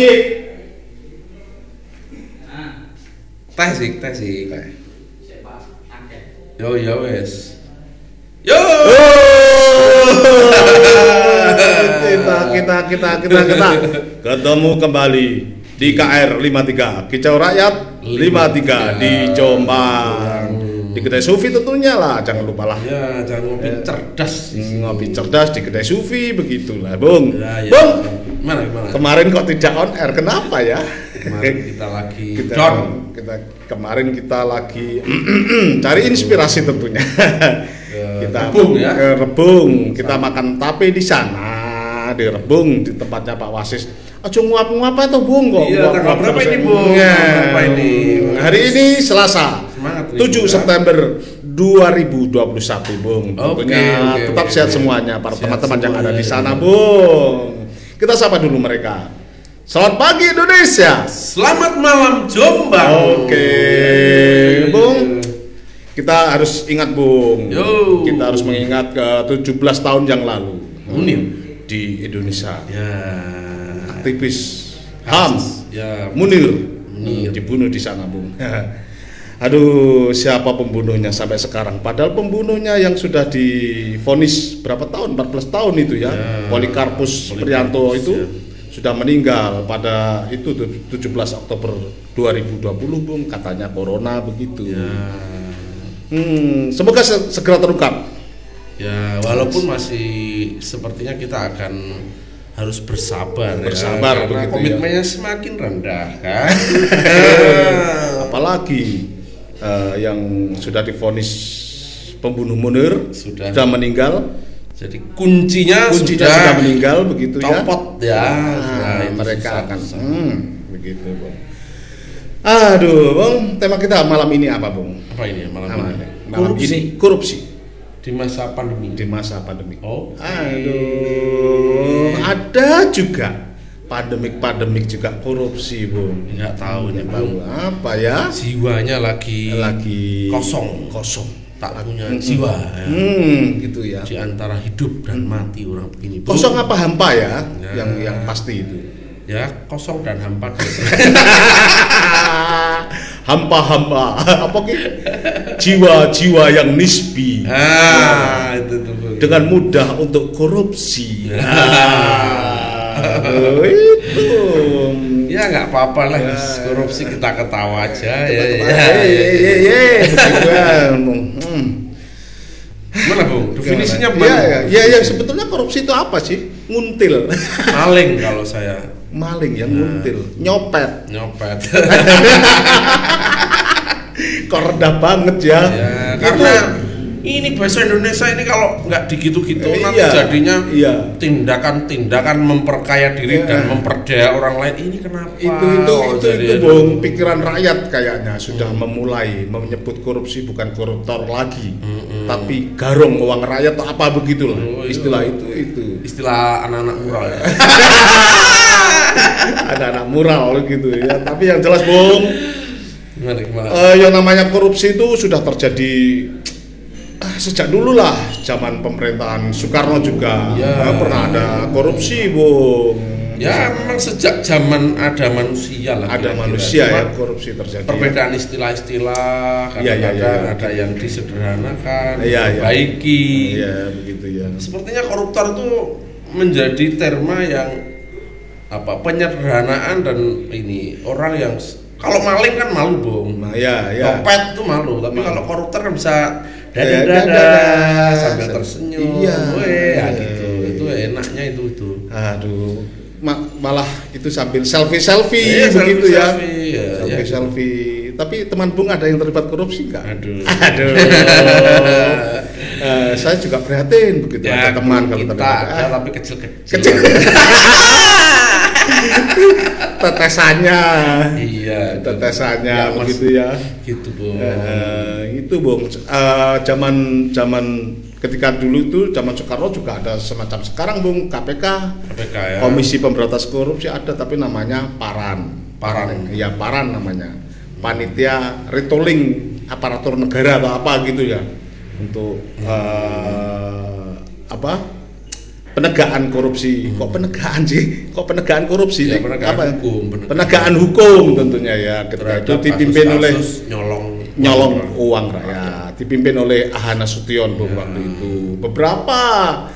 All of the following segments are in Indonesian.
Cik. Teh sih, teh sih. Teh. Yo yo wes. Yo. kita kita kita kita kita ketemu kembali di KR 53 Kicau Rakyat 53 di Jombang di kedai Sufi tentunya lah jangan lupa lah Ya, jangan ngopi cerdas. ngopi cerdas di kedai Sufi begitulah Bung Ya, ya. Bung Gimana gimana? kemarin kok tidak on air kenapa ya Kemarin kita lagi kita John. kita kemarin kita lagi cari inspirasi tentunya kita Rebung ya? ke Rebung kita makan tape di sana di Rebung di tempatnya Pak Wasis Aja nguap-nguap atau Bung kok Iya, tanggal berapa ini, Bung? Ya. Ini? hari ini Selasa Semangat nih, 7 Bung, ya. September 2021 Bung tentunya oke, tetap oke, sehat oke. semuanya para teman-teman yang ada di sana Bung kita sapa dulu mereka Selamat pagi Indonesia Selamat malam Jombang. Oke, Bung. Kita harus ingat, Bung. Yo. Kita harus mengingat ke 17 tahun yang lalu Munir. di Indonesia. Ya. Aktivis HAM Ya. Munir, Munir. dibunuh di sana, Bung. Aduh, siapa pembunuhnya sampai sekarang? Padahal pembunuhnya yang sudah divonis berapa tahun? 14 tahun itu ya. Ya. Polikarpus Polikarpus, Prianto itu ya. sudah meninggal pada itu tuh, 17 Oktober 2020, Bung. Katanya corona begitu. Ya. Hmm, semoga se- segera terungkap. Ya, walaupun masih sepertinya kita akan harus bersabar, Bersabar ya, karena begitu ya. komitmennya semakin rendah kan. Apalagi eh, yang sudah divonis pembunuh Munir Sudah. meninggal, Jadi kuncinya, kuncinya sudah, sudah, meninggal begitu ya. copot ya. Nah, itu mereka susah, akan susah. hmm, begitu, Bung. Aduh, Bung, tema kita malam ini apa, Bung? apa ini malam Malam, ini? malam Korupsi ini korupsi di masa pandemi. di masa pandemi. Oh, Aduh, ada juga pandemik-pandemik juga korupsi, Bung. nggak tahu nih Tahu bang. apa ya? Jiwanya lagi Lagi Kosong. kosong. tak punya jiwa ya. Hmm, gitu ya. di antara hidup dan mati orang begini. Bung. Kosong apa hampa ya? Ya. Yang yang pasti itu. Ya kosong dan hampa. Hampa-hampa. apa ki? Jiwa-jiwa yang nisbi. ah, itu tuh. Bung. dengan mudah untuk korupsi. Ya. Aduh, itu. Ya nggak apa-apa lah, Ya. korupsi kita ketawa aja ya. Ya. ye, ye, ye, begitu kan. Hmm. Gimana bung? Definisinya Iya, bang? iya, iya, iya, sebetulnya korupsi itu apa sih? Nguntil. Maling kalau saya Maling yang nguntil, nyopet. nyopet. Kok rendah banget ya. ya, Itu- karena ini bahasa Indonesia ini kalau nggak digitu-gitu Eh, nanti iya, jadinya iya. tindakan-tindakan memperkaya diri Iya. dan memperdaya orang lain ini kenapa? itu itu kok itu itu bung pikiran rakyat kayaknya sudah memulai menyebut korupsi bukan koruptor lagi tapi garong uang rakyat atau apa begitulah Oh, iya. istilah itu itu istilah anak-anak mural ya. ada anak mural gitu ya tapi yang jelas gimana? eh, yang namanya korupsi itu sudah terjadi sejak dulu lah zaman pemerintahan Soekarno juga Ya. eh, pernah ada korupsi bung Ya memang sejak zaman ada manusia lah. ada kira-kira. manusia Cuma ya korupsi terjadi ya. Perbedaan istilah-istilah Iya, iya, kadang-kadang iya. ada yang disederhanakan, iya. diperbaiki. Iya begitu ya Sepertinya koruptor itu menjadi terma yang apa penyederhanaan dan ini orang yang kalau maling kan malu bung, nah, ya ya copet itu malu, tapi kalau koruptor kan bisa Ya, dada dada dadah. sambil tersenyum, Iya. Weh, ya gitu, itu enaknya itu itu. Aduh, ma- malah itu sambil selfie selfie Iya, begitu ya. ya, selfie ya. selfie. Tapi teman Bung ada yang terlibat korupsi nggak? Aduh. Aduh. Eh, saya juga prihatin begitu ada teman kalau Ya, kita terlibat. ada Ah, tapi kecil-kecil. Kecil. tetesannya. Iya, itu. Tetesannya Ya, begitu ya. Gitu bung. Eh, itu Bung, Eh, zaman zaman ketika dulu itu zaman Soekarno juga ada semacam sekarang Bung KPK KPK ya. Komisi Pemberantasan Korupsi ada tapi namanya Paran. Paran. Ya Paran namanya. Panitia retooling aparatur negara atau apa gitu ya untuk eh, apa penegakan korupsi. Kok penegakan sih? Kok penegakan korupsi? Ya, penegakan Apa? hukum, penegakan- Penegakan hukum tentunya ya. Ketika itu dipimpin oleh kasus-kasus nyolong nyolong uang rakyat dipimpin oleh Ahana Sution Ya. waktu itu beberapa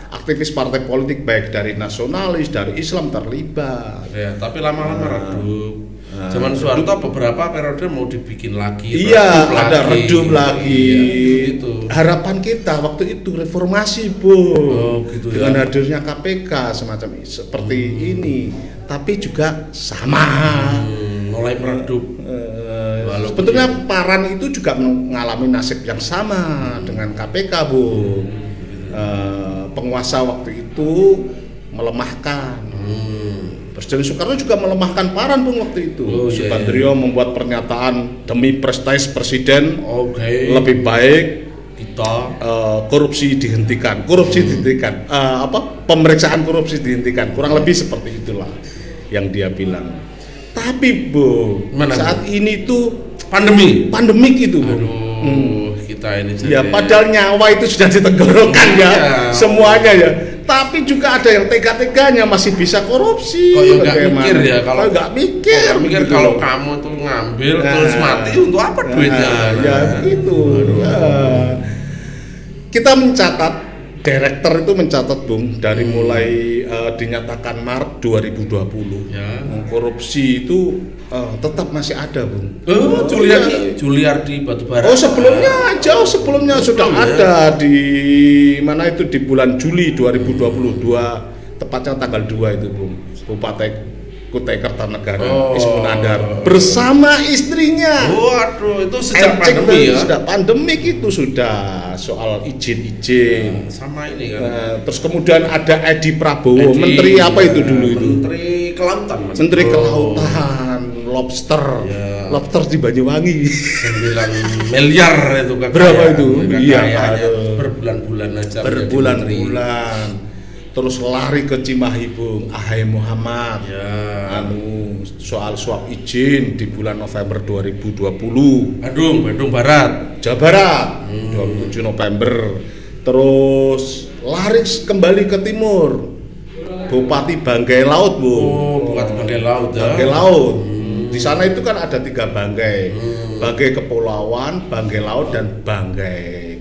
aktivis partai politik baik dari nasionalis dari Islam terlibat Ya, tapi lama-lama redup. Zaman Soeharto beberapa periode mau dibikin lagi. iya redup ada redup lagi Iya, gitu. harapan kita waktu itu reformasi bu Oh, gitu ya. dengan hadirnya KPK semacam seperti ini tapi juga sama Hmm, mulai meredup. Walaupun sebetulnya Paran itu juga mengalami nasib yang sama dengan KPK, Bu. Eh, penguasa waktu itu melemahkan. Hmm. Presiden Soekarno juga melemahkan Paran, Bung, waktu itu. Oh, iya, Subandrio membuat pernyataan demi prestis presiden Oke. lebih baik kita eh, korupsi dihentikan, korupsi dihentikan, Eh, apa pemeriksaan korupsi dihentikan, kurang lebih seperti itulah yang dia bilang. Tapi bu, Mana, Bu? saat ini tuh pandemi. pandemik itu bu. Aduh, kita ini Ya padahal nyawa itu sudah ditenggorokan ya, Iya. semuanya ya. Tapi juga ada yang tega-teganya masih bisa korupsi. Kok ya nggak mikir ya kalau Kok nggak mikir, Kalau mikir gitu kalau kamu tuh ngambil Nah. terus mati untuk apa duitnya? Nah, ya Nah. begitu. Ya. Kita mencatat Direktur itu mencatat Bung dari mulai eh, dinyatakan Maret 2020 Ya. korupsi itu eh, tetap masih ada Bung. Oh, Juliardi, Juliardi Batubara. Oh sebelumnya jauh sebelumnya sudah ya. ada di mana itu di bulan Juli 2022 tepatnya tanggal 2 itu Bung Bupati Kutai Kertanegara Oh. Ismun Andar bersama istrinya. Waduh, itu sejak Encek pandemi ya. Sudah pandemik itu sudah soal izin-izin. Sama ini kan. Nah, terus kemudian ada Edi Prabowo, Edi, menteri apa ya, itu dulu itu? Menteri Kelautan, Mas. Menteri Oh, Kelautan, lobster, Ya. lobster di Banyuwangi. 9 miliar itu kekayaan. Berapa itu? Iya, berbulan-bulan aja. Berbulan-bulan. Terus lari ke Cimahi Bung, Ahai Muhammad. Ya. Anu soal suap izin di bulan November 2020. Bandung, Bandung Barat. Jawa Barat Hmm. 27 November terus lari kembali ke timur Bupati Banggai Laut bu Oh, bukan Banggai Laut ya. Banggai Laut di sana itu kan ada tiga Banggai Hmm. Banggai Kepulauan Banggai Laut dan Banggai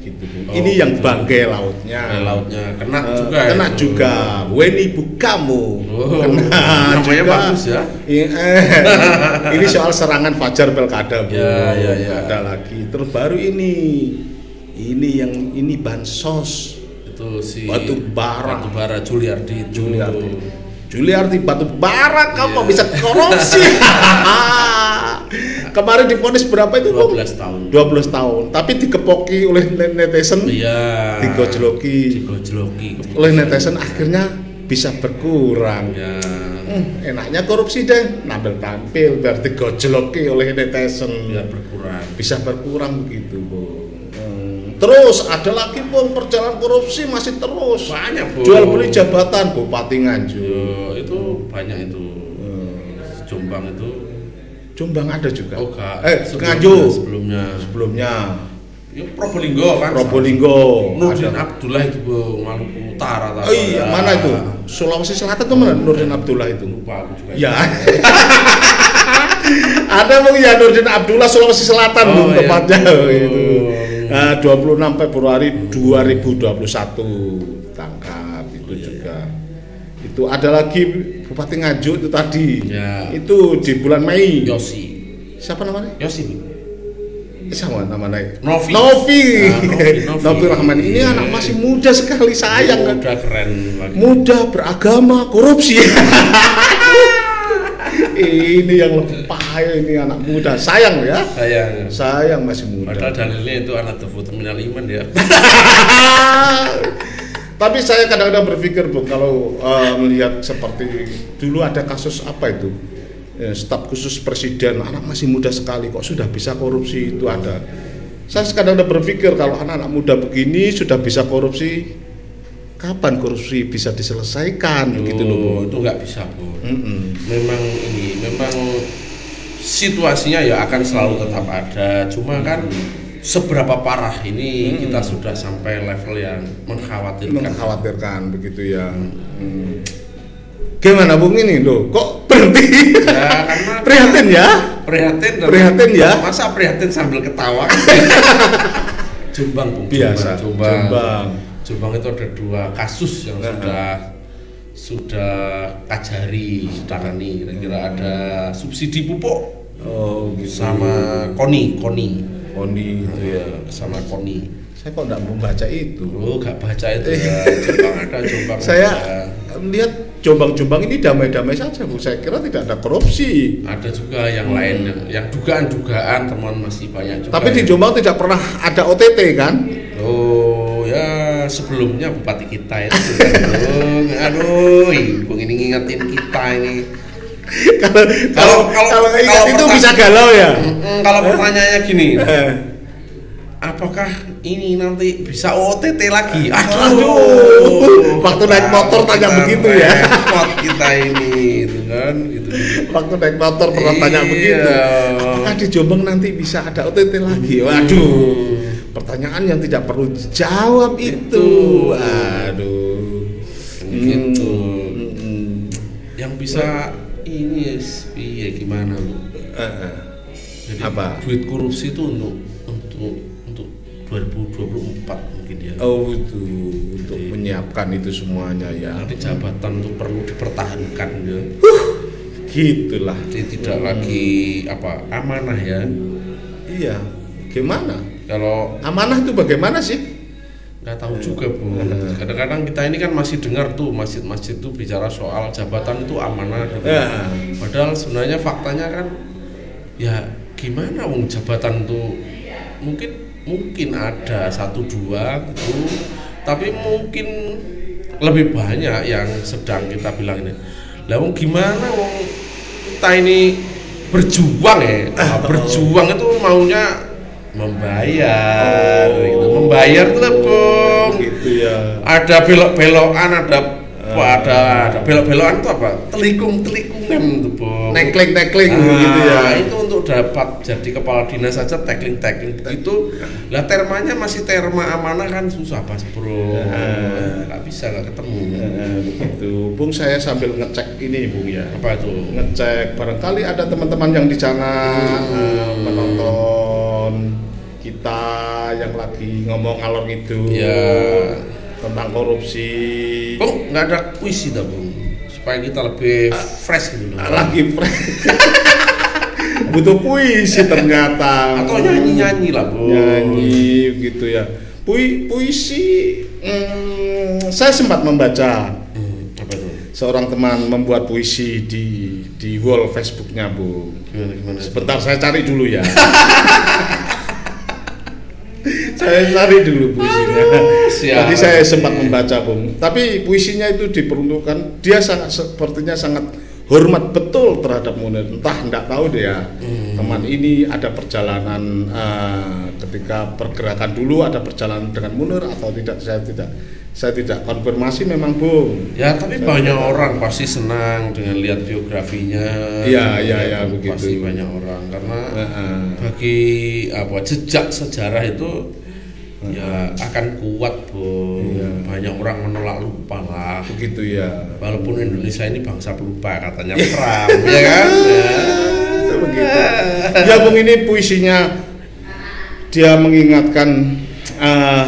Oh, ini yang. Banggai Lautnya Banggai Lautnya kena Eh, juga. kena itu. juga Weni Bukamu Oh, kena namanya juga bagus ya. Eh, ini soal serangan Fajar Pelkada bu Ya, ya, ya. ada lagi terus baru ini ini yang ini bansos Itu si Batu bara. Batu bara Juliardi. itu. Juliarti Juliarti batu bara kamu Iya. bisa korupsi kemarin difonis berapa itu Bung? 12 tahun. 12 tahun tapi dikepoki oleh netizen Iya. digojloki Digojloki. oleh netizen akhirnya bisa berkurang Ya. Hmm, enaknya korupsi deh nampil tampil biar digojloki oleh netizen Biar berkurang. bisa berkurang begitu bu terus ada lagi bung perjalanan korupsi masih terus Banyak, Bu. jual beli jabatan bupati Nganjuk Yo, itu banyak itu. Jombang itu. Jombang ada juga Oh, enggak. eh Sebelumnya- Nganjuk Sebelumnya. sebelumnya Ya Probolinggo kan. Probolinggo Nurdin Abdullah itu Bu, Maluku Utara oh iya mana itu Sulawesi Selatan tuh mana Nurdin Abdullah itu Lupa aku juga. ya ada bung ya Nurdin Abdullah Sulawesi Selatan Oh, bung iya. tepatnya Oh. itu Nah, 26 Februari 2021 tangkap itu juga itu ada lagi Bupati Nganjuk itu tadi Ya. itu di bulan Mei Yosi. siapa namanya Yosi. Eh, sama namanya Novi. Novi Novi, Novi. Novi Rahman ini Iya. anak masih muda sekali sayang kan Udah keren lagi. muda beragama korupsi ini yang lebih payah ini anak muda sayang ya Sayang. sayang masih Padahal dalilnya itu anak tefu terminal iman ya. tapi saya kadang-kadang berpikir bu kalau eh, melihat seperti dulu ada kasus apa itu Eh, staf khusus presiden anak masih muda sekali kok sudah bisa korupsi itu ada saya kadang-kadang berpikir kalau anak-anak muda begini sudah bisa korupsi kapan korupsi bisa diselesaikan begitu loh bu Oh, itu nggak bisa bu. Mm-mm. Memang ini memang situasinya ya akan selalu tetap ada. Cuma kan seberapa parah ini kita sudah sampai level yang mengkhawatirkan. mengkhawatirkan begitu ya. Hmm. Gimana Bung ini loh? Kok berhenti? Ya, karena Prihatin ya? prihatin dan Prihatin ya? Masa prihatin sambil ketawa? Jombang, Bung. Biasa. Jombang. Jombang. Jombang itu ada dua kasus yang Nah. sudah sudah kajari tangani kira-kira ada subsidi pupuk Oh gitu. sama koni koni Koni itu ya. sama koni Saya kok nggak membaca itu. oh gak baca itu ya jombang ada jombang Saya ada. melihat jombang-jombang ini damai-damai saja bu. Saya kira tidak ada korupsi. ada juga yang lain yang, yang dugaan-dugaan teman masih banyak juga Hmm. Tapi di Jombang tidak pernah ada OTT kan? Oh ya sebelumnya bupati kita itu aduh ibu ini ngingetin kita ini kalau kalau kalau- ingat itu bisa galau ya. Kalau pertanyaannya gini Eh, apakah ini nanti bisa OTT lagi Aduh. Waktu naik motor tanya begitu ya. repot kita ini itu kan gitu Waktu naik motor pernah tanya Iya. begitu. Apakah di Jombang nanti bisa ada OTT lagi? Waduh. Pertanyaan yang tidak perlu dijawab itu. Itu. Aduh. Gitu. Hmm. yang bisa ini yes, iya gimana eh. Jadi Apa? duit korupsi itu untuk untuk untuk 2024 mungkin ya. Oh itu untuk Jadi- menyiapkan itu semuanya ya. Nanti jabatan itu perlu dipertahankan ya. Gitulah. Jadi tidak lagi apa amanah ya. Iya. Gimana? Kalau Amanah itu bagaimana sih? nggak tahu juga bu. Kadang-kadang kita ini kan masih dengar tuh masjid-masjid tuh bicara soal jabatan itu amanah. gitu. Ya. Padahal sebenarnya faktanya kan ya gimana wong jabatan tuh mungkin mungkin ada satu dua gitu tapi mungkin lebih banyak yang sedang kita bilang ini lah wong gimana wong kita ini berjuang ya Nah, berjuang itu maunya membayar Oh. gitu. membayar Bung. Gitu ya. ada belok-belokan ada apa ada ada belok-belokan itu apa telikung telikungan tuh Bung. Nekling nekling Ah, gitu ya. itu untuk dapat jadi kepala dinas saja tackling tackling begitu lah termanya masih terma amanah kan susah pas bro Ah. nggak bisa nggak ketemu Eh, begitu. Bung saya sambil ngecek ini Bung ya. apa itu Ngecek barangkali ada teman-teman yang di sana eh, menonton kita yang lagi ngomong ngalor itu Ya. tentang korupsi. bung nggak ada puisi dah bung supaya kita lebih fresh gitu lagi fresh. butuh puisi ternyata. Atau nyanyi nyanyi lah bung nyanyi gitu ya. Pui, puisi hmm, saya sempat membaca. Hmm, apa itu seorang teman membuat puisi di di wall Facebooknya bu. Gimana gimana sebentar saya cari dulu ya. Saya cari dulu puisinya. Siap. tadi saya sempat membaca bung tapi puisinya itu diperuntukkan. Dia sangat sepertinya sangat hormat betul terhadap Munir entah enggak tahu deh ya teman ini ada perjalanan eh, ketika pergerakan dulu ada perjalanan dengan Munir atau tidak saya tidak saya tidak konfirmasi memang bung Ya tapi Saya banyak tidak- orang pasti senang dengan lihat biografinya. Iya, iya, iya, Itu begitu. Pasti banyak orang karena Heeh. bagi apa jejak sejarah itu ya akan kuat bu. Iya. Banyak orang menolak lupa lah. begitu ya Walaupun Indonesia ini bangsa pelupa katanya Trump, ya kan? Ya. begitu. Ya Bung ini puisinya dia mengingatkan eh,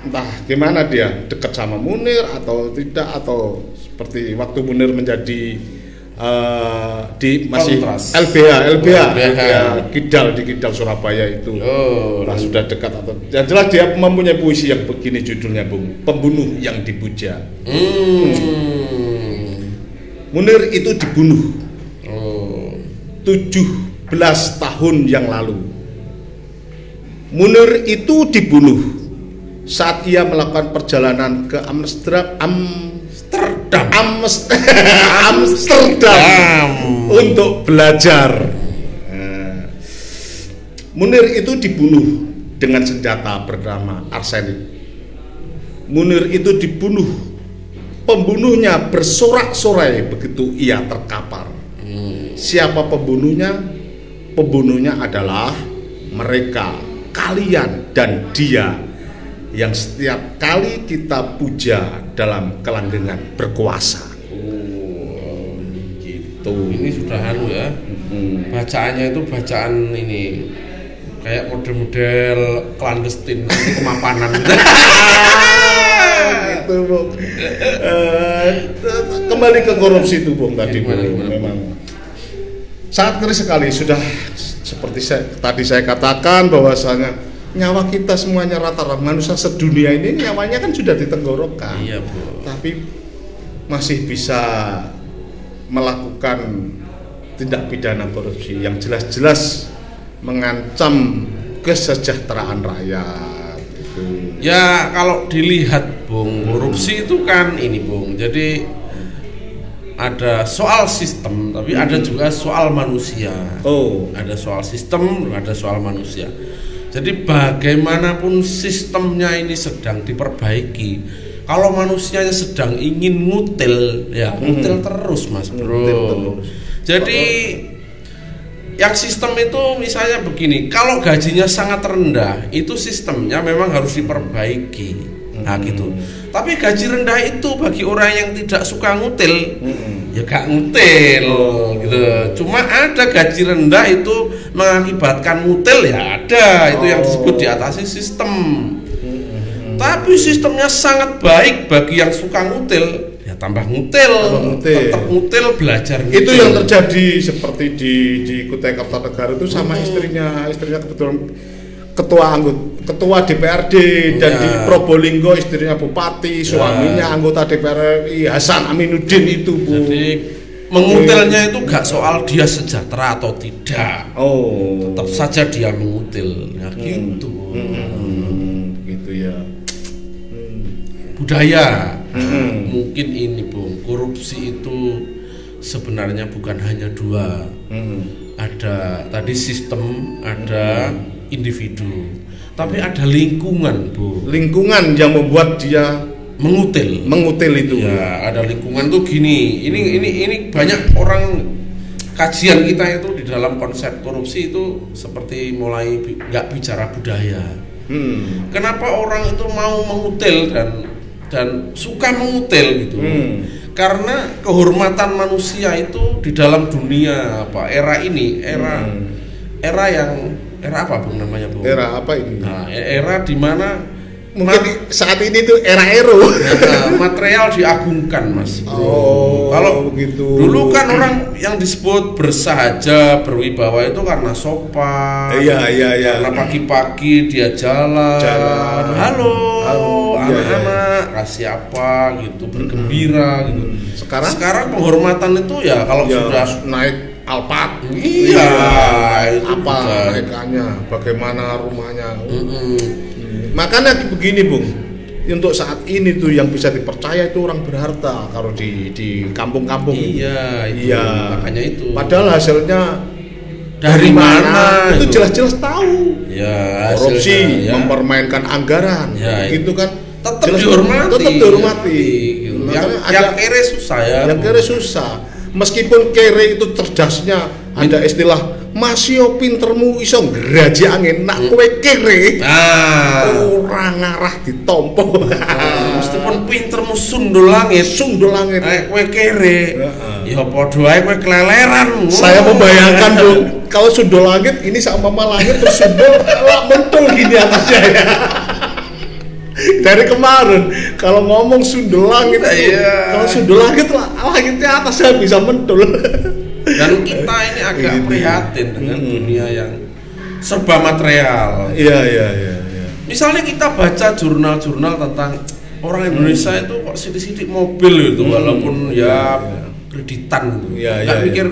entah gimana dia dekat sama Munir atau tidak atau seperti waktu Munir menjadi eh, di masih Kontras. LBH LBH, LBH. LBH Kidal di Kidal Surabaya itu Oh, Nah, sudah dekat atau yang jelas dia mempunyai puisi yang begini judulnya Bung pembunuh yang dipuja Hmm. Munir itu dibunuh Oh. 17 tahun yang lalu. Munir itu dibunuh saat ia melakukan perjalanan ke Amsterdam Amsterdam. Amsterdam, Amsterdam untuk belajar. Nah, Munir itu dibunuh dengan senjata bernama arsenik. Munir itu dibunuh. Pembunuhnya bersorak-sorai begitu ia terkapar. Siapa pembunuhnya? Pembunuhnya adalah mereka kalian dan dia yang setiap kali kita puja dalam kelanggengan berkuasa. Oh, Gitu. ini sudah anu ya. Hmm. Bacaannya itu bacaan ini kayak model-model clandestine nanti kemapanan. itu Bung. Eh, kembali ke korupsi itu Bung tadi Gimana, Bung. gimana, memang sangat ngeri sekali sudah seperti saya, tadi saya katakan bahwasanya nyawa kita semuanya rata-rata manusia sedunia ini nyawanya kan sudah ditenggorokan iya, Bu. tapi masih bisa melakukan tindak pidana korupsi yang jelas-jelas mengancam kesejahteraan rakyat itu. Ya kalau dilihat Bung, korupsi itu kan ini Bung. Jadi ada soal sistem, tapi ada juga soal manusia. Oh, Ada soal sistem, ada soal manusia. Jadi bagaimanapun sistemnya ini sedang diperbaiki. Kalau manusianya sedang ingin ngutil, ya ngutil terus Mas Bro. Ngutil terus. Jadi yang sistem itu misalnya begini, kalau gajinya sangat rendah, itu sistemnya memang harus diperbaiki. Nah gitu. Tapi gaji rendah itu bagi orang yang tidak suka ngutil, ya gak ngutil gitu. Cuma ada gaji rendah itu mengakibatkan ngutil ya ada, itu yang disebut diatasi sistem. Tapi sistemnya sangat baik bagi yang suka ngutil, ya tambah ngutil, Tambah ngutil. tetap ngutil belajar itu ngutil. yang terjadi seperti di di Kutai Kartanegara itu sama istrinya istrinya kebetulan ketua anggota ketua DPRD dan Ya. di Probolinggo istrinya bupati suaminya anggota DPR RI Hasan Aminuddin itu bu. Jadi mengutilnya itu gak soal dia sejahtera atau tidak, oh. Tetap saja dia mengutil, ya gitu. Hmm, gitu ya. Budaya, Hmm. mungkin ini bung, korupsi itu sebenarnya bukan hanya dua, Hmm. ada tadi sistem, ada individu, tapi ada lingkungan bu, lingkungan yang membuat dia mengutil. mengutil itu Ya, ada lingkungan tuh gini. Ini ini ini banyak orang kajian kita itu di dalam konsep korupsi itu seperti mulai bi- nggak bicara budaya. Hmm. Kenapa orang itu mau mengutil dan dan suka mengutil gitu? Hmm. Karena kehormatan manusia itu di dalam dunia apa era ini era Hmm. era yang era apa bung namanya bung? era apa ini Nah, era di mana mungkin saat ini tuh era ero Nah, material diagungkan mas bro. Oh, kalau begitu. dulu kan orang yang disebut bersahaja berwibawa itu karena sopan Iya, iya, iya. karena pagi-pagi dia jalan, Jalan. halo Halo, iya, anak-anak kasih apa gitu bergembira gitu Sekarang? sekarang penghormatan itu ya kalau ya sudah naik Alphard. Iya, itu apa naikannya bagaimana rumahnya? Mm-mm. Hmm. makanya begini bung. Untuk saat ini tuh yang bisa dipercaya itu orang berharta kalau di di kampung-kampung iya itu. Iya. makanya itu. Padahal hasilnya dari mana itu jelas-jelas tahu. Ya korupsi ya. mempermainkan anggaran. Ya, gitu kan? Tetap dihormati. tetap dihormati. Gitu. Makanya yang, yang kere susah ya. yang kere susah meskipun kere itu cerdasnya ada istilah masih pintermu iso ngeraji angin nak Hmm. kowe kere. Orang ngarah ditompo. Meskipun pinter sundul langit sundul langit. eh kowe kere. Ya padha ae kowe keleleran. Saya Oh. membayangkan dong kalau sundul langit ini sama mama langit terus sundul lah mentul gini atasnya ya dari kemarin kalau ngomong sundul langit itu, Iya. kalau sundul langit lah langitnya atasnya bisa mentul dan kita ini agak Gitu. prihatin dengan Hmm. dunia yang serba material iya iya iya iya. misalnya kita baca jurnal-jurnal tentang orang Indonesia itu kok sidik-sidik mobil itu Hmm. walaupun ya Iya. kreditan gitu Iya, nggak iya, mikir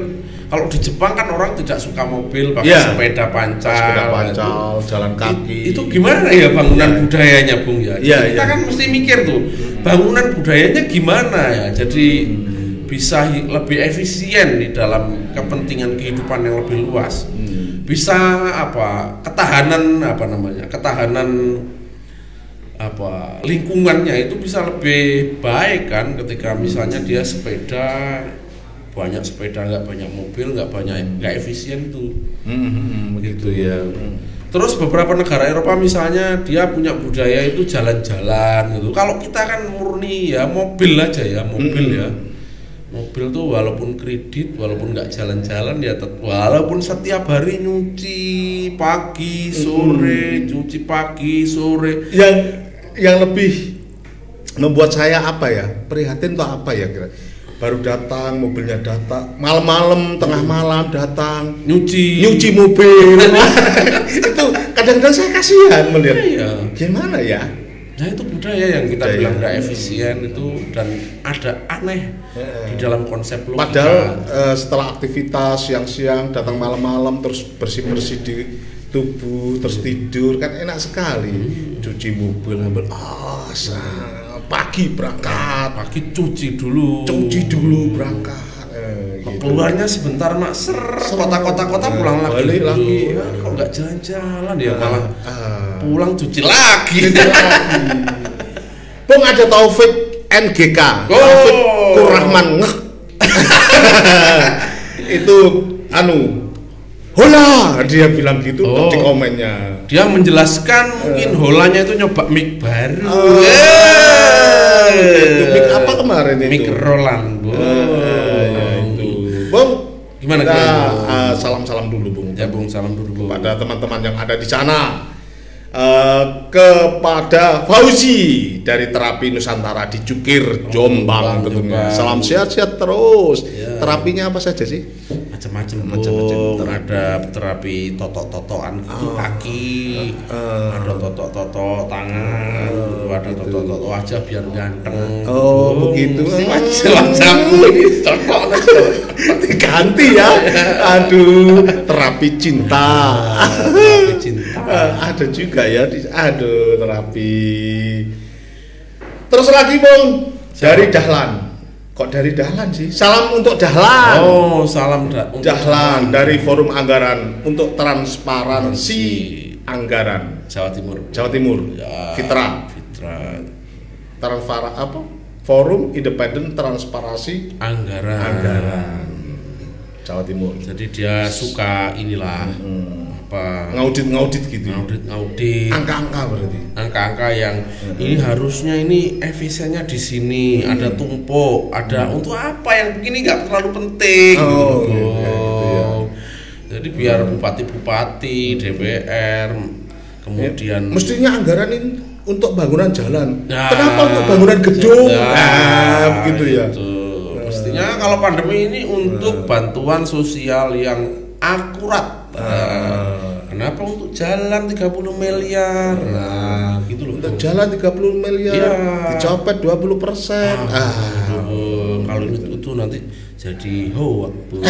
kalau di Jepang kan orang tidak suka mobil pakai Iya. sepeda pancal sepeda pancal jalan Itu- kaki itu gimana ya bangunan Iya. budayanya Bung ya Iya, kita iya. kan mesti mikir tuh bangunan budayanya gimana ya jadi Hmm. bisa lebih efisien di dalam kepentingan kehidupan yang lebih luas Hmm. bisa apa ketahanan apa namanya ketahanan apa lingkungannya itu bisa lebih baik kan ketika misalnya dia sepeda banyak sepeda nggak banyak mobil nggak banyak nggak efisien tuh Hmm, hmm, begitu ya Terus beberapa negara Eropa misalnya dia punya budaya itu jalan-jalan gitu. Kalau kita kan murni ya mobil aja ya, mobil Mm-mm. ya. Mobil tuh walaupun kredit, walaupun nggak jalan-jalan ya tet- walaupun setiap hari nyuci pagi, sore, cuci pagi, sore. yang yang lebih membuat saya apa ya prihatin tuh apa ya kira baru datang mobilnya datang. Malam-malam tengah malam datang. Nyuci. nyuci mobil. Itu kadang-kadang saya kasihan melihat. Iya. gimana ya? Nah itu budaya yang kita Budaya. bilang nggak efisien itu dan ada aneh di dalam konsep logika. padahal eh, setelah aktivitas siang-siang datang malam-malam terus bersih-bersih di tubuh terus tidur kan enak sekali. Cuci mobil ngambil ah sa- pagi berangkat pagi cuci dulu. cuci dulu berangkat eh, gitu. Keluarnya sebentar mak ser kota-kota-kota Nah, pulang lagi. balik lagi. Wah, Kok nggak jalan-jalan ya malah Ah. pulang cuci lagi. Bung ada Taufik NGK Oh. Taufik Kurrahman ngeh itu anu Hola dia bilang gitu Oh. di komennya Dia menjelaskan mungkin holanya itu nyoba mic baru. Oh. Eh. mic apa kemarin itu Mic Roland. Bu. Eh, ya itu Bung Gimana, kita, gimana? ah, salam-salam dulu Bung Ya Bung, salam dulu Bung. kepada teman-teman yang ada di sana Eh, kepada Fauzi dari terapi Nusantara di Cukir Jombang, Jombang tentunya salam sehat-sehat terus Ya. terapinya apa saja sih macam-macam Macam-macam Bung. terapi. ada terapi totok-totokan gitu Oh. kaki Eh. ada totok-totok tangan gitu. ada totok-totok wajah biar ganteng Oh, Bung. begitu. macam-macam ini cocok diganti ya aduh terapi cinta terapi cinta ada juga ya di aduh terapi. Terus lagi Bung dari Dahlan. Kok dari Dahlan sih? Salam untuk Dahlan. Oh salam da untuk Dahlan dari Forum Anggaran untuk Transparansi Anggaran. Jawa Timur. Jawa Timur. Ya, Fitra. Fitra. Transpara apa? Forum Independen Transparansi anggaran. Anggaran. Jawa Timur. Jadi dia suka inilah apa? Ngaudit ngaudit gitu ya? ngaudit ngaudit. Angka-angka berarti? Angka-angka yang ini harusnya ini efisiennya di sini. Ada tumpuk ada untuk apa yang begini nggak terlalu penting. Oh, gitu. gitu ya, gitu ya. jadi biar bupati-bupati DPR kemudian mestinya anggaran ini untuk bangunan jalan. Nah, kenapa untuk bangunan gedung? nah, nah, begitu ya. itu. mestinya kalau pandemi ini untuk bantuan sosial yang akurat. Nah, kenapa untuk jalan 30 miliar? Nah gitu loh. Untuk jalan 30 miliar Iya. dicopet 20 persen. Ah, Aduh, kalau itu, itu nanti jadi hoax Bu.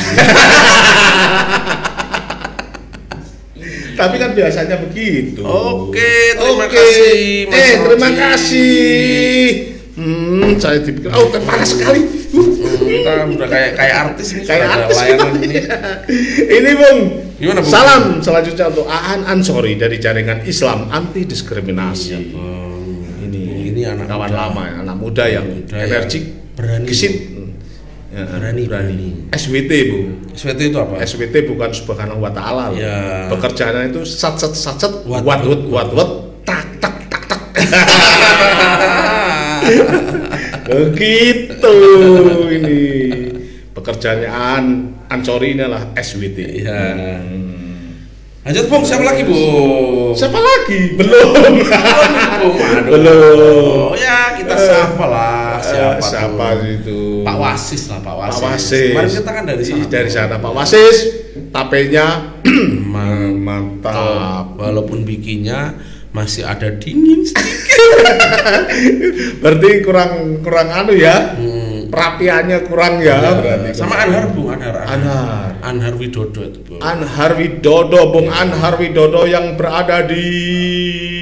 tapi kan biasanya begitu. Oke, terima Oke. kasih, Mas eh terima kasih hmm saya dipikir oh panas sekali Hmm, kita udah kayak kayak artis ini kayak artis ini. ini bung Gimana, Bung? salam selanjutnya untuk Aan Ansori dari jaringan Islam anti diskriminasi ini Ini anak kawan muda. lama ya, anak muda yang Muda energik berani. gesit Ya, Berani, berani. SWT bu SWT itu apa? SWT bukan subhanahu wa ta'ala. Ya. pekerjaannya itu sat sat sat sat wat wat wat wat tak tak tak tak begitu ini pekerjaannya An Ansori ini adalah SWT Iya. Lanjut Bung, siapa lagi Bung? siapa lagi belum Bung, aduh. belum Oh ya kita lah siapa, Eh, siapa tuh? itu Pak Wasis lah Pak Wasis. Pak Wasis Kemarin kita kan dari sana. Dari sana Pak Wasis tapenya Mantap. mantap Walaupun bikinnya masih ada dingin sedikit. berarti kurang kurang anu ya perapiannya kurang ya berarti Sama Anhar Bung, Anhar. Anhar. Anhar Widodo itu Bung. Anhar Widodo Bung Anhar Widodo yang berada di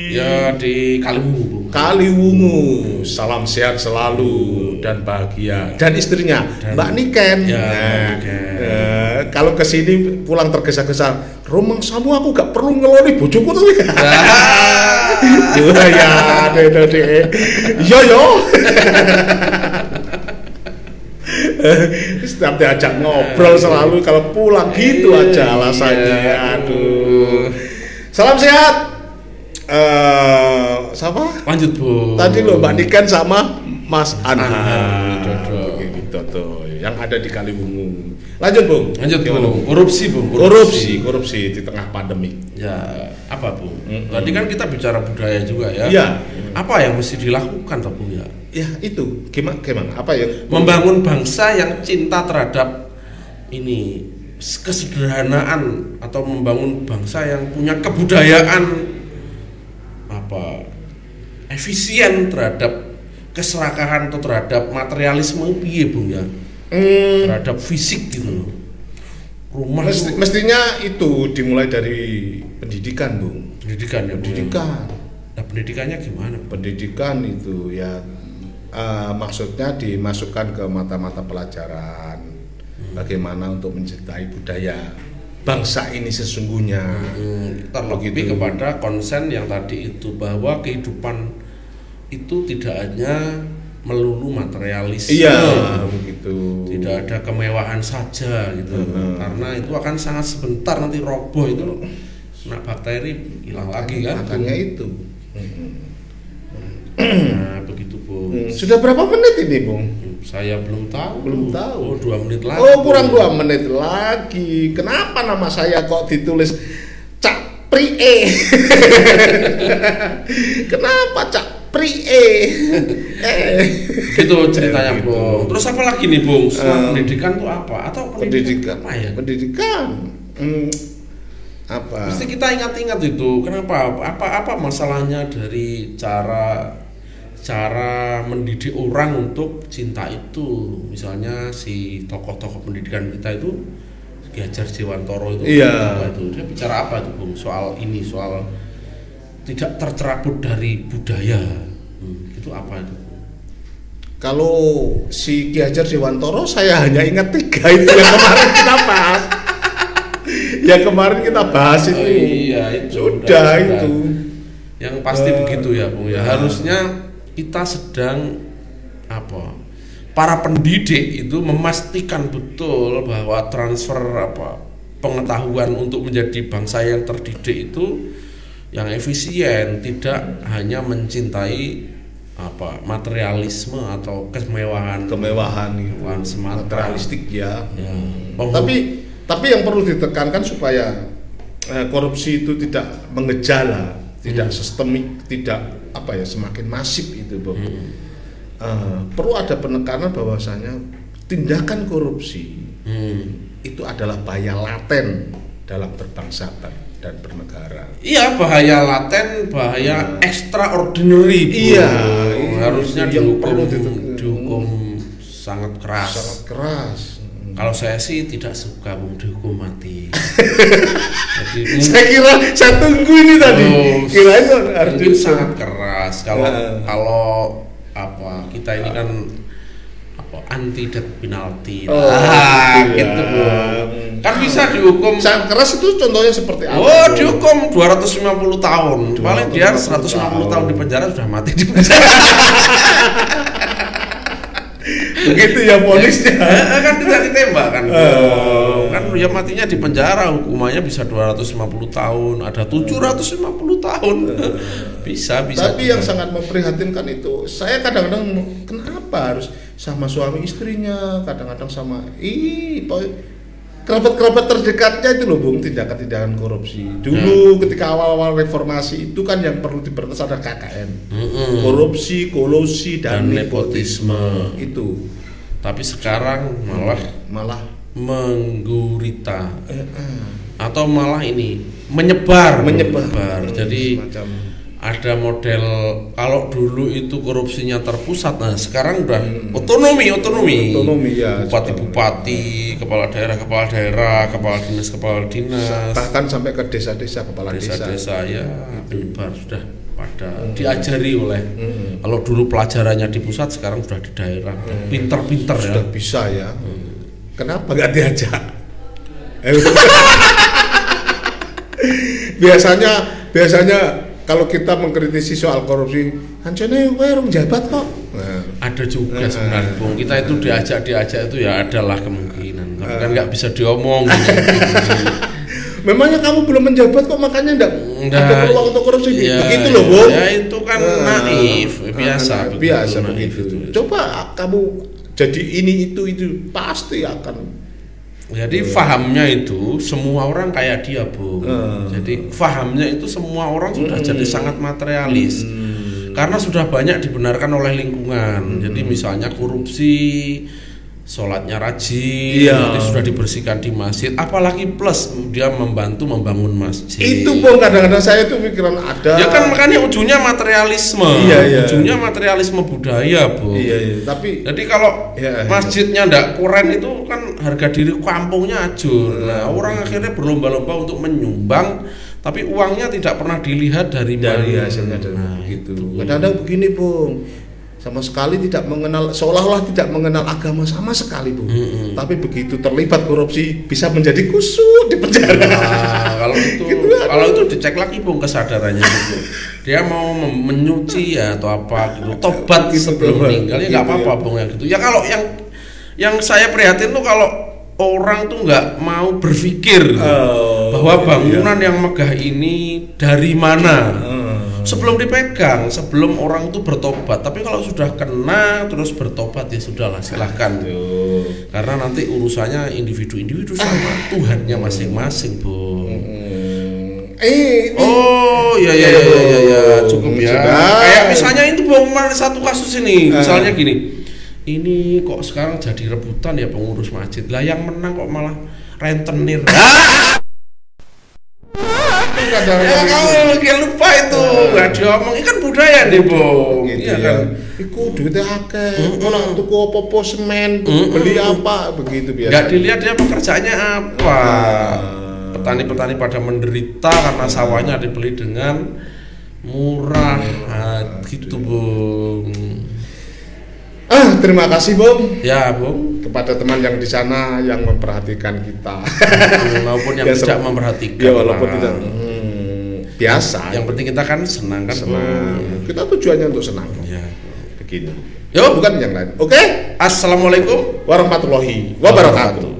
Ya di Kaliwungu. Kaliwungu. Salam sehat selalu dan bahagia. Dan istrinya Dan- Mbak Niken. Ya, Nah, Niken. eh, kalau ke sini pulang tergesa-gesa rumah samu aku gak perlu ngeloni bojoku tuh. Ya ya yo yo setiap diajak ngobrol selalu kalau pulang gitu aja alasannya. Iya. aduh. Salam sehat. Eh, siapa? Lanjut bu. Tadi lo Mbak Niken sama Mas Anhar. Anhar, Dodo. Gitu tuh, yang ada di Kaliwungu. Lanjut, Bung. Lanjut Gimana, bu. Korupsi bu. Korupsi, korupsi di tengah pandemi. Ya apa bu? Mm-mm. Tadi kan kita bicara budaya juga ya. Iya. Apa yang mesti dilakukan toh bu ya? Ya, itu. Gimana gimana? Apa ya? Membangun bangsa yang cinta terhadap ini kesederhanaan atau membangun bangsa yang punya kebudayaan apa? Efisien terhadap keserakahan atau terhadap materialisme piye bung ya? Hmm, terhadap fisik gitu loh. Rumah mesti- itu mestinya itu dimulai dari pendidikan, Bung. pendidikan ya ya? Pendidikan. nah pendidikannya gimana? Pendidikan itu ya eh, maksudnya dimasukkan ke mata-mata pelajaran. Bagaimana untuk mencintai budaya bangsa ini sesungguhnya. Hmm, terlebih Begitu. kepada konsen yang tadi itu bahwa kehidupan itu tidak hanya melulu materialis. Iya begitu. Tidak ada kemewahan saja gitu. Hmm. karena itu akan sangat sebentar nanti roboh itu. Kena bakteri hilang lagi kan? makanya itu. Nah begitu bu. Hmm, sudah berapa menit ini bung saya belum tahu. Belum tahu. oh dua menit lagi. Oh kurang dua menit lagi. Kenapa nama saya kok ditulis Cak Pri E? Kenapa Cak Pri E. Eh gitu ceritanya Gitu. bung. Terus apa lagi nih bung? Eh, pendidikan itu apa? Atau pendidikan, pendidikan. apa ya? Pendidikan. Hmm, apa? Mesti kita ingat-ingat itu. Kenapa? Apa apa masalahnya dari cara cara mendidik orang untuk cinta itu? Misalnya si tokoh-tokoh pendidikan kita itu Ki Hajar Dewantoro itu Iya. apa itu? Dia bicara apa itu, Bung? Soal ini, soal tidak tercerabut dari budaya. Hmm, itu apa itu? Kalau si Ki Hajar Dewantoro saya hanya ingat tiga itu yang kemarin kita bahas yang kemarin kita bahas itu Oh, iya, itu sudah sudah. itu Yang pasti Eh, begitu ya, Bung. Ya, ya. harusnya kita sedang apa? Para pendidik itu memastikan betul bahwa transfer apa pengetahuan untuk menjadi bangsa yang terdidik itu yang efisien, tidak hanya mencintai apa materialisme atau kemewahan kemewahan gitu Kemewahan semata. materialistik ya Ya. Hmm. tapi tapi yang perlu ditekankan supaya eh, korupsi itu tidak mengejala tidak sistemik tidak apa ya semakin masif itu Bob. Eh, perlu ada penekanan bahwasanya tindakan korupsi Hmm. itu adalah bahaya laten dalam berbangsa ber- dan bernegara. Iya bahaya laten, bahaya extraordinary. Bro. Iya, harusnya itu yang dihukum, perlu dihukum sangat keras. Sangat keras. Kalau saya sih tidak suka dihukum mati. Jadi Saya kira saya tunggu ini tadi. Oh, Kirain harus mungkin sangat keras. Kalau Ya. kalau apa kita ini kan apa anti death penalty. Oh, Ah, gitu gitu. Bung. Kan bisa dihukum sangat keras itu contohnya seperti apa? Oh, dihukum 250 tahun. Paling dia 250 150 tahun tahun di penjara sudah mati di penjara. Begitu ya polisnya. Eh, kan tidak ditembak kan. Oh. Kan ya matinya di penjara, hukumannya bisa 250 tahun, ada 750 tahun. bisa, bisa. Tapi yang sangat memprihatinkan itu, saya kadang-kadang kenapa harus sama suami istrinya, kadang-kadang sama ih kerabat-kerabat terdekatnya itu loh bung tindakan-tindakan korupsi. Dulu ketika awal-awal reformasi itu kan yang perlu diberantas ada KKN, Mm-mm. korupsi, kolusi dan, Dan nepotisme. itu. Tapi sekarang malah malah. menggurita. Eh, eh, atau malah ini menyebar, menyebar. Jadi Semacam, ada model kalau dulu itu korupsinya terpusat nah sekarang udah Hmm. otonomi otonomi Otonomi, ya, bupati bupati kepala daerah kepala daerah kepala dinas kepala dinas bahkan sampai ke desa-desa kepala desa. desa-desa ya penyebar sudah pada Hmm. diajari oleh kalau dulu pelajarannya di pusat sekarang sudah di daerah pinter-pinter ya Hmm. Sudah bisa ya. Kenapa nggak diajak? Eh, biasanya biasanya kalau kita mengkritisi soal korupsi, hancurnya gue rong jabat kok. Nah, ada juga Eh, sebenarnya Bung. kita itu diajak diajak itu ya adalah kemungkinan tapi Eh. kan nggak bisa diomong Memangnya kamu belum menjabat kok makanya enggak Nggak. ada peluang untuk korupsi? Ya, begitu loh, Bung. ya itu kan Nah, naif, biasa nah, begitu, biasa naif begitu. itu. Coba kamu jadi ini itu itu pasti akan Jadi fahamnya itu semua orang kayak dia, Bu. Hmm. Jadi fahamnya itu semua orang sudah jadi sangat materialis. Hmm. Karena sudah banyak dibenarkan oleh lingkungan. Jadi misalnya korupsi, sholatnya rajin, Iya. jadi sudah dibersihkan di masjid. Apalagi plus dia membantu membangun masjid. itu Bung kadang-kadang saya tuh pikiran ada Ya kan makanya ujungnya materialisme. Iya, iya. Ujungnya materialisme budaya, Bu. Iya, iya, tapi Jadi kalau Iya, iya. masjidnya ndak keren itu kan harga diri kampungnya ajur. Nah, orang akhirnya berlomba-lomba untuk menyumbang tapi uangnya tidak pernah dilihat dari dari mana. hasilnya dari Nah, begitu. itu. Kadang-kadang begini, Bung. Sama sekali tidak mengenal seolah-olah tidak mengenal agama sama sekali, Bung. Mm-mm. Tapi begitu terlibat korupsi bisa menjadi kusut di penjara. Nah, kalau itu Gitu, kalau itu dicek lagi bung kesadarannya gitu. Dia mau menyuci ya atau apa gitu. Tobat Gitu, sebelum meninggal ya Gitu, nggak apa-apa ya. bung ya gitu. Ya kalau yang yang saya prihatin tuh kalau orang tuh nggak mau berpikir Oh, bahwa gitu bangunan yang megah ini dari mana. Hmm. Sebelum dipegang, sebelum orang itu bertobat. Tapi kalau sudah kena terus bertobat ya sudahlah silahkan. Tuh. Karena nanti urusannya individu-individu sama Tuhannya masing-masing, Bu. Hmm. Eh, Oh, iya iya iya iya, iya. cukup ya. Kayak misalnya itu Umar satu kasus ini, Ah. misalnya gini. Ini kok sekarang jadi rebutan ya pengurus masjid. Lah yang menang kok malah rentenir. ya kamu kayak lupa itu, nggak diomong. Ini kan budaya nih, Bung. gitu Iya ya. kan. Iku duitnya akeh. Ora tuku apa-apa semen, beli apa begitu biasa. Nggak dilihat dia pekerjaannya apa. Ah. Petani-petani pada menderita karena sawahnya dibeli dengan murah. Ah, gitu, Bung. Terima kasih, Bung. Ya, Bung. Kepada teman yang di sana yang memperhatikan kita. maupun yang Ya, tidak memperhatikan. Ya walaupun tidak hmm, biasa. Yang penting kita kan senang kan. senang. Bung? Kita tujuannya untuk senang. Ya. Begini. Yo. Bukan yang lain. Oke? Assalamualaikum Warahmatullahi wabarakatuh.